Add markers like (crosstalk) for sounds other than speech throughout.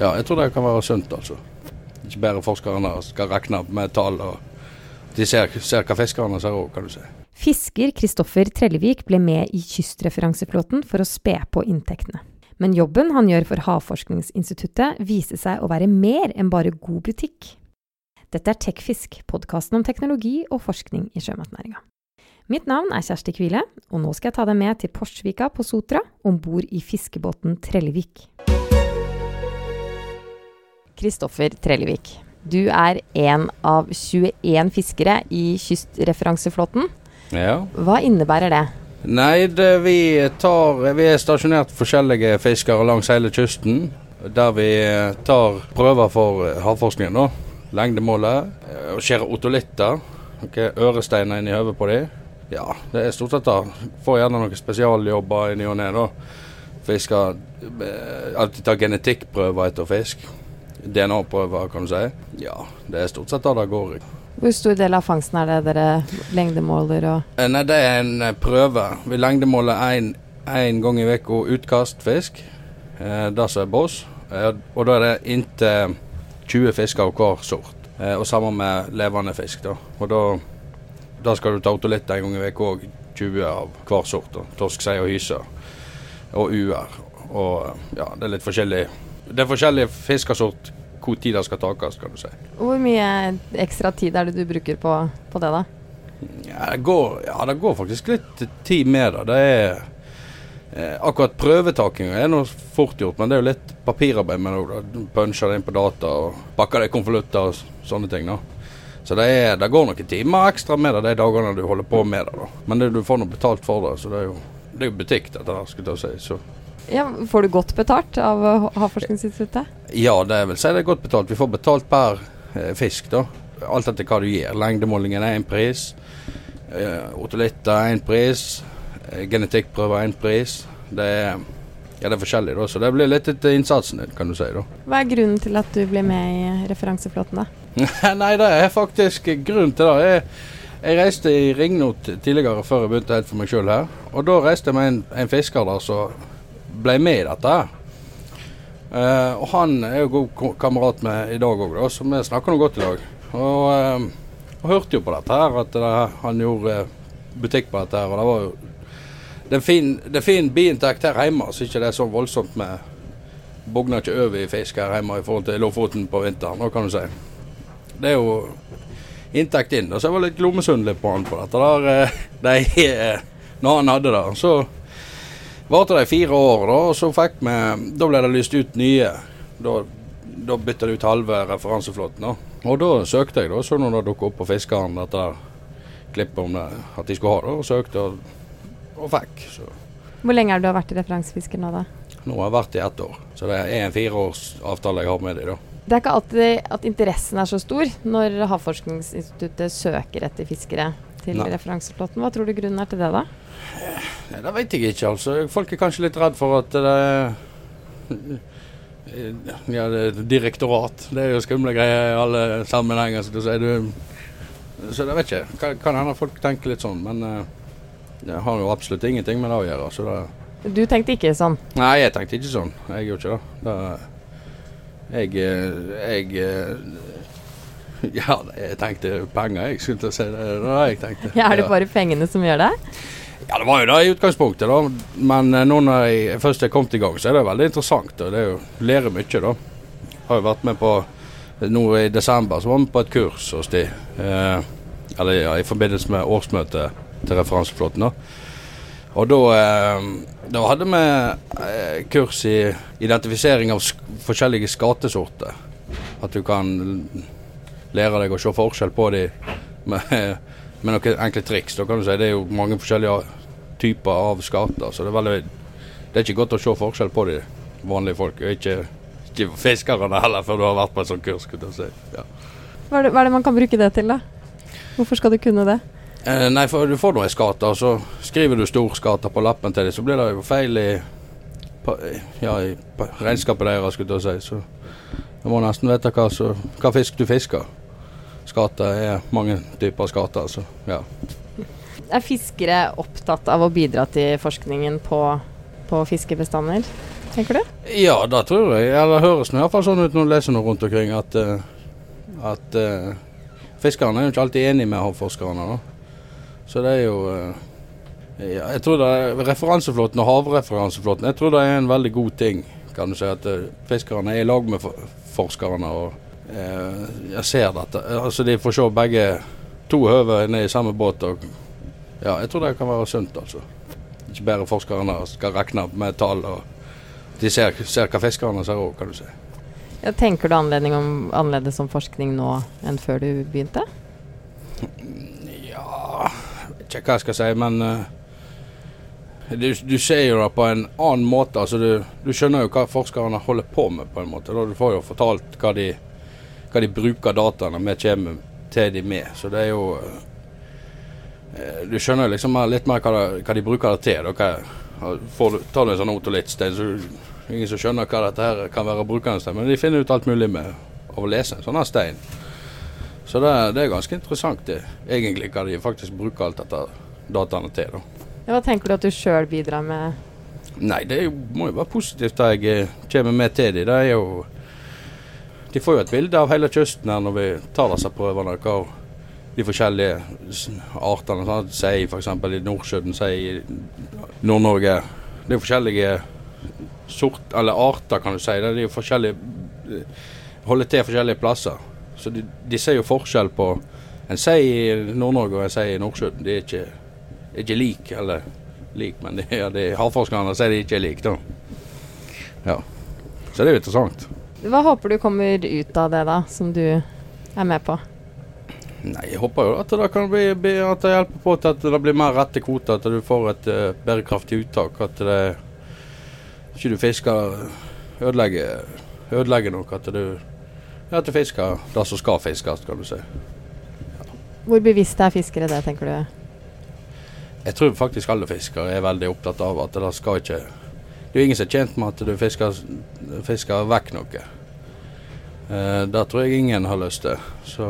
Ja, jeg tror det kan være sunt, altså. Ikke bare forskerne skal regne med tall, og de ser, ser hva fiskerne ser òg, kan du si. Fisker Kristoffer Trellevik ble med i Kystreferanseflåten for å spe på inntektene. Men jobben han gjør for Havforskningsinstituttet viser seg å være mer enn bare god butikk. Dette er Tekfisk, podkasten om teknologi og forskning i sjømatnæringa. Mitt navn er Kjersti Kvile, og nå skal jeg ta deg med til Porsvika på Sotra, om bord i fiskebåten Trellevik. Kristoffer Trellevik, du er en av 21 fiskere i Kystreferanseflåten. Ja. Hva innebærer det? Nei, det, vi, tar, vi er stasjonert forskjellige fiskere langs hele kysten. Der vi tar prøver for havforskningen. da. Lengdemålet. Og skjærer otolitter. Okay, øresteiner inn i hodet på dem. Ja, det er stort sett det. Får gjerne noen spesialjobber i ny og ne. For jeg skal eh, alltid ta genetikkprøver etter fisk. DNA-prøver, kan du si. Ja, det er stort sett det det går i. Hvor stor del av fangsten er det dere lengdemåler og Eh, Nei, det er en eh, prøve. Vi lengdemåler én gang i uka utkastfisk. Eh, det som er bås. Eh, og da er det inntil 20 fisker av hver sort. Eh, og sammen med levende fisk. da. Og da, da skal du ta otolitt en gang i uka òg. 20 av hver sort. da. Torsk, sei og hyse. Og uer. Og ja, det er litt forskjellig. Det er forskjellige fiskesort hvor tid det skal takes, kan du si. Hvor mye ekstra tid er det du bruker på, på det, da? Ja det, går, ja, det går faktisk litt tid med det. Det er eh, Akkurat prøvetakinga er noe fort gjort, men det er jo litt papirarbeid med det òg. Puncher det inn på data og pakker det i konvolutter og sånne ting. da. Så det, er, det går noen timer ekstra med det de dagene du holder på med det. da. Men det, du får noe betalt for det, så det er jo, det er jo butikk, dette der, skulle jeg si. Så. Ja, Får du godt betalt av Havforskningsinstituttet? Ja, det vil si det er godt betalt. Vi får betalt per eh, fisk, da. Alt etter hva du gir. Lengdemålingen er én pris. Eh, Otolitter er én pris. Eh, genetikkprøver er én pris. Det er, ja, det er forskjellig, da. Så det blir litt etter innsatsen din, kan du si. da. Hva er grunnen til at du blir med i referanseflåten, da? (laughs) Nei, det er faktisk grunnen til det. Jeg, jeg reiste i ringnot tidligere, før jeg begynte helt for meg sjøl her. Og da reiste jeg med en, en fisker der som ble med i dette. Eh, og han er jo god kamerat med i dag òg, så vi snakker noe godt i dag. Og, uh, og hørte jo på dette her, at det, han gjorde eh, butikk på dette her. Og det var jo det er fin, det fin biinntekt her hjemme, så ikke det er så voldsomt med Bugner ikke over i fisk her hjemme i forhold til Lofoten på vinteren, nå kan du si. Det er jo inntekt inn. Så jeg var litt lommesundelig på han på dette der. eh, (laughs) De, eh, når han hadde det. Så varte det i fire år, da, og så fikk vi Da ble det lyst ut nye. Da, da bytta de ut halve referanseflåten. da. Og da søkte jeg, da. Så når det dukka opp på Fiskeren dette klippet om det, at de skulle ha det, og søkte og, og fikk. Så Hvor lenge har du vært vært referansefisker nå, da? nå har jeg vært i ett år. Så det er en fireårsavtale jeg har med dem, da. Det er ikke alltid at interessen er så stor når Havforskningsinstituttet søker etter fiskere til Nei. referanseflåten. Hva tror du grunnen er til det, da? Nei, Det vet jeg ikke, altså. Folk er kanskje litt redd for at det er Ja, det er direktorat. Det er jo skumle greier i alle sammenhenger. Så, du sier, du, så jeg vet ikke. Kan, kan hende folk tenker litt sånn, men eh, det har jo absolutt ingenting med det å gjøre. Så det, Du tenkte ikke sånn? nei, jeg tenkte ikke sånn. Jeg gjorde ikke det. det jeg eh, Jeg eh, (laughs) Ja, jeg tenkte penger, jeg skulle til å si det. Jeg tenkte. Ja, er det bare pengene som gjør det? Ja, det var jo det i utgangspunktet, da. Men eh, nå når jeg først er kommet i gang, så er det veldig interessant. Og det er jo lærer mye, da. Har jo vært med på Nå i desember så var vi på et kurs hos de. Eh, eller ja, i forbindelse med årsmøtet til referanseflåten, da. Og da, eh, da hadde vi eh, kurs i identifisering av sk forskjellige skatesorter. At du kan lære deg å se forskjell på dem med, med noen enkle triks. Da kan du si Det er jo mange forskjellige typer av skater, så det er veldig Det er ikke godt å se forskjell på de vanlige folk. Ikke, ikke fiskerne heller, før du har vært på et sånt kurs. si. Ja. Hva er, det? hva er det man kan bruke det til, da? Hvorfor skal du kunne det? Eh, nei, for du får nå ei skate, så skriver du stor skate på lappen til dem, så blir det jo feil i, på, ja, i regnskapet deres, skulle jeg si. Så du må nesten vite hva, så, hva fisk du fisker. Skater er mange typer skater, så ja. Er fiskere opptatt av å bidra til forskningen på, på fiskebestander? tenker du? Ja, det tror jeg. Eller høres det iallfall sånn ut når du leser noe rundt omkring, at, uh, at uh, fiskerne er jo ikke alltid enig med havforskerne. da. Så det er jo uh, ja, Jeg tror det er referanseflåten og havreferanseflåten jeg tror det er en veldig god ting. kan du si, At fiskerne er i lag med forskerne. og Jeg ser dette. Altså De får se begge to høver ned i samme båt. og ja, Jeg tror det kan være sunt. altså. Ikke bare forskerne skal regne med tall. og De ser, ser hva fiskerne ser òg, kan du si. Ja, tenker du anledning om, annerledes om forskning nå enn før du begynte? Ja ikke hva jeg skal si, men uh, du, du, ser jo det på en annen måte. altså Du, du skjønner jo hva forskerne holder på med, på en måte. Da du får jo fortalt hva de, hva de bruker dataene vi kommer til de med. Så det er jo uh, Du skjønner liksom litt mer hva, det, hva de bruker det til. Hva, får tar du en sånn otolitstein, så ingen som skjønner hva dette her kan være brukernes stein. Men de finner ut alt mulig med av å lese en sånn stein. Så det, det, er ganske interessant det, egentlig hva de faktisk bruker alt dette dataene til. da. Ja, hva tenker du at du sjøl bidrar med? Nei, det jo, må jo være positivt da jeg eh, kommer med til dem. Det er jo De får jo et bilde av hele kysten her når vi tar disse prøvene. hva de forskjellige artene. Sånn. Sei f.eks. i Nordsjøen, sei i Nord-Norge. Det er forskjellige sort, eller arter, kan du si. Det er forskjellige holder til forskjellige plasser. Så de, de ser jo forskjell på en sei i Nord-Norge og en sei i Nordsjøen. De er ikke, ikke lik, eller lik, men de, ja, de havforskerne sier de ikke er like, da. Ja. Så det er jo interessant. Hva håper du kommer ut av det, da, som du er med på? Nei, Jeg håper jo at det kan bli, at det hjelper på til at det blir mer rette kvoter, at du får et uh, bærekraftig uttak. At det ikke du fisker ødelegger, ødelegger noe. At du, at du fisker det som skal fiskes, kan du si. Ja. Hvor bevisst er fiskere det, tenker du? Jeg tror faktisk alle fiskere er veldig opptatt av at det skal ikke Det er jo ingen som er tjent med at du fisker, fisker vekk noe. Eh, det tror jeg ingen har lyst til. Så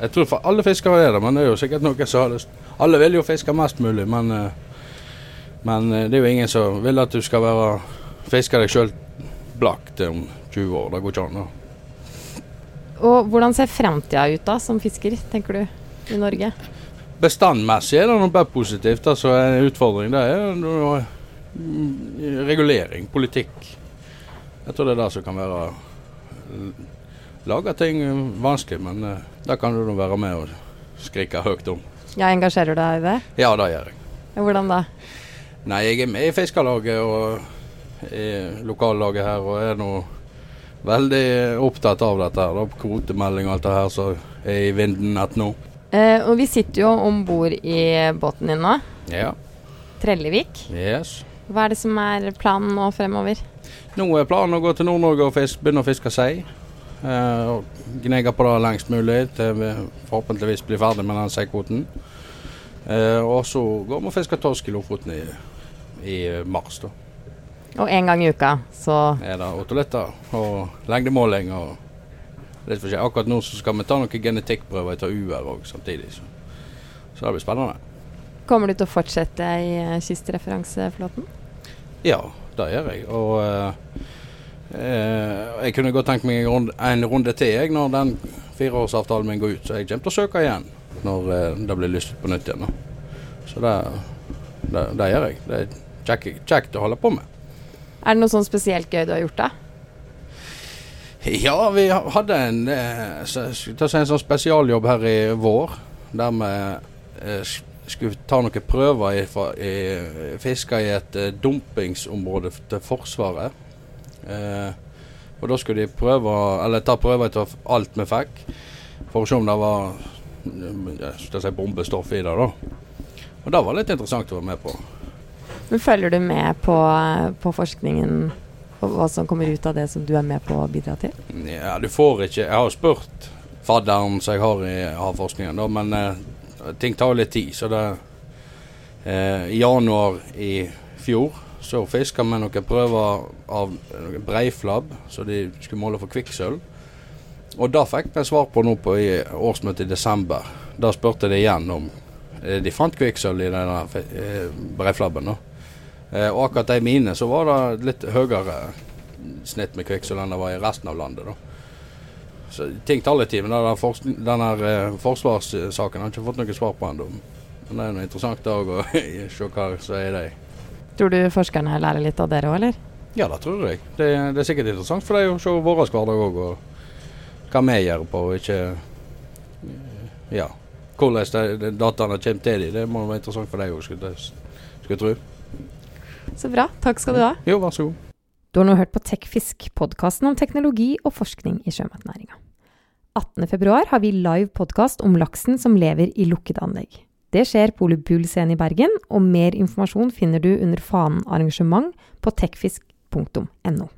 jeg tror for alle fiskere er det, men det er jo sikkert noen som har lyst Alle vil jo fiske mest mulig, men, eh, men eh, det er jo ingen som vil at du skal være fiske deg sjøl blakk til om 20 år. Det går ikke an. da. Og Hvordan ser framtida ut da, som fisker, tenker du, i Norge? Bestandmessig er det noe bare positivt. altså En utfordring det er regulering, politikk. Jeg tror det er det som kan være Lage ting vanskelig, men uh, da kan du være med og skrike høyt om. Ja, Engasjerer du deg i det? Ja, det gjør jeg. Hvordan da? Nei, jeg er med i Fiskarlaget og i lokallaget her, og er nå veldig opptatt av dette. her, Kvotemelding og alt det her som er i vinden nett nå. Eh, og vi sitter jo om bord i båten din nå. Ja. Trellevik. Yes. Hva er det som er planen nå fremover? Nå er planen å gå til Nord-Norge og fisk, begynne å fiske sei. Eh, og gnege på det lengst mulig til vi forhåpentligvis blir ferdig med den seikvoten. Eh, og så går vi og fisker torsk i Lofoten i, i mars. da. Og én gang i uka, så Er det otoletter og lengdemåling og litt forskjellig. Akkurat nå så skal vi ta noen genetikkprøver til UR òg samtidig. Så. så det blir spennende. Kommer du til å fortsette i eh, kystreferanseflåten? Ja, det gjør jeg. Og eh, eh, jeg kunne godt tenkt meg en runde, en runde til jeg, når den fireårsavtalen min går ut. Så jeg kommer til å søke igjen når eh, det blir lyst på nytt igjen. Så det, det, det, gjør jeg. Det er kjekt å holde på med. Er det noe sånn spesielt gøy du har gjort, da? Ja, vi hadde en, eh, en sånn spesialjobb her i vår. Der vi eh, skulle ta noen prøver i, i, fiske i et uh, dumpingsområde til Forsvaret. Uh, og da skulle de prøve, eller ta prøver etter alt vi fikk, for å se om det var skal si, bombestoff i det. da. Og det var litt interessant å være med på. Men Følger du med på, på forskningen og hva som kommer ut av det som du er med på å bidra til? Ja, du får ikke Jeg har spurt fadderen som jeg har i havforskningen, da, men eh, ting tar litt tid. Så det eh, I januar i fjor så fiska vi noen prøver av noen breiflabb, så de skulle måle for kvikksølv. Og det fikk vi svar på nå på i årsmøtet i desember. Da spurte de igjen om eh, de fant kvikksølv i denne eh, breiflabben. Eh, og akkurat de mine så var det litt høyere snitt med kvikksølv enn det var i resten av landet. da. Så ting tar litt tid, men denne, forskning- denne eh, forsvarssaken har jeg ikke fått noe svar på ennå. Men det er en interessant dag å (laughs) se hva som er det. Tror du forskerne lærer litt av dere òg, eller? Ja, det tror jeg. Det, det er sikkert interessant for dem å se vår hverdag òg, og hva vi gjør på, og ikke Ja. Hvordan de, dataene kommer til dem, det må være interessant for dem òg, skulle jeg tro. Så bra. Takk skal du ha. Jo, vær så god. Du har nå hørt på TechFisk, podkasten om teknologi og forskning i sjømatnæringa. 18.2 har vi live podkast om laksen som lever i lukkede anlegg. Det skjer på Ole Bull scene i Bergen, og mer informasjon finner du under fanen arrangement på techfisk.no.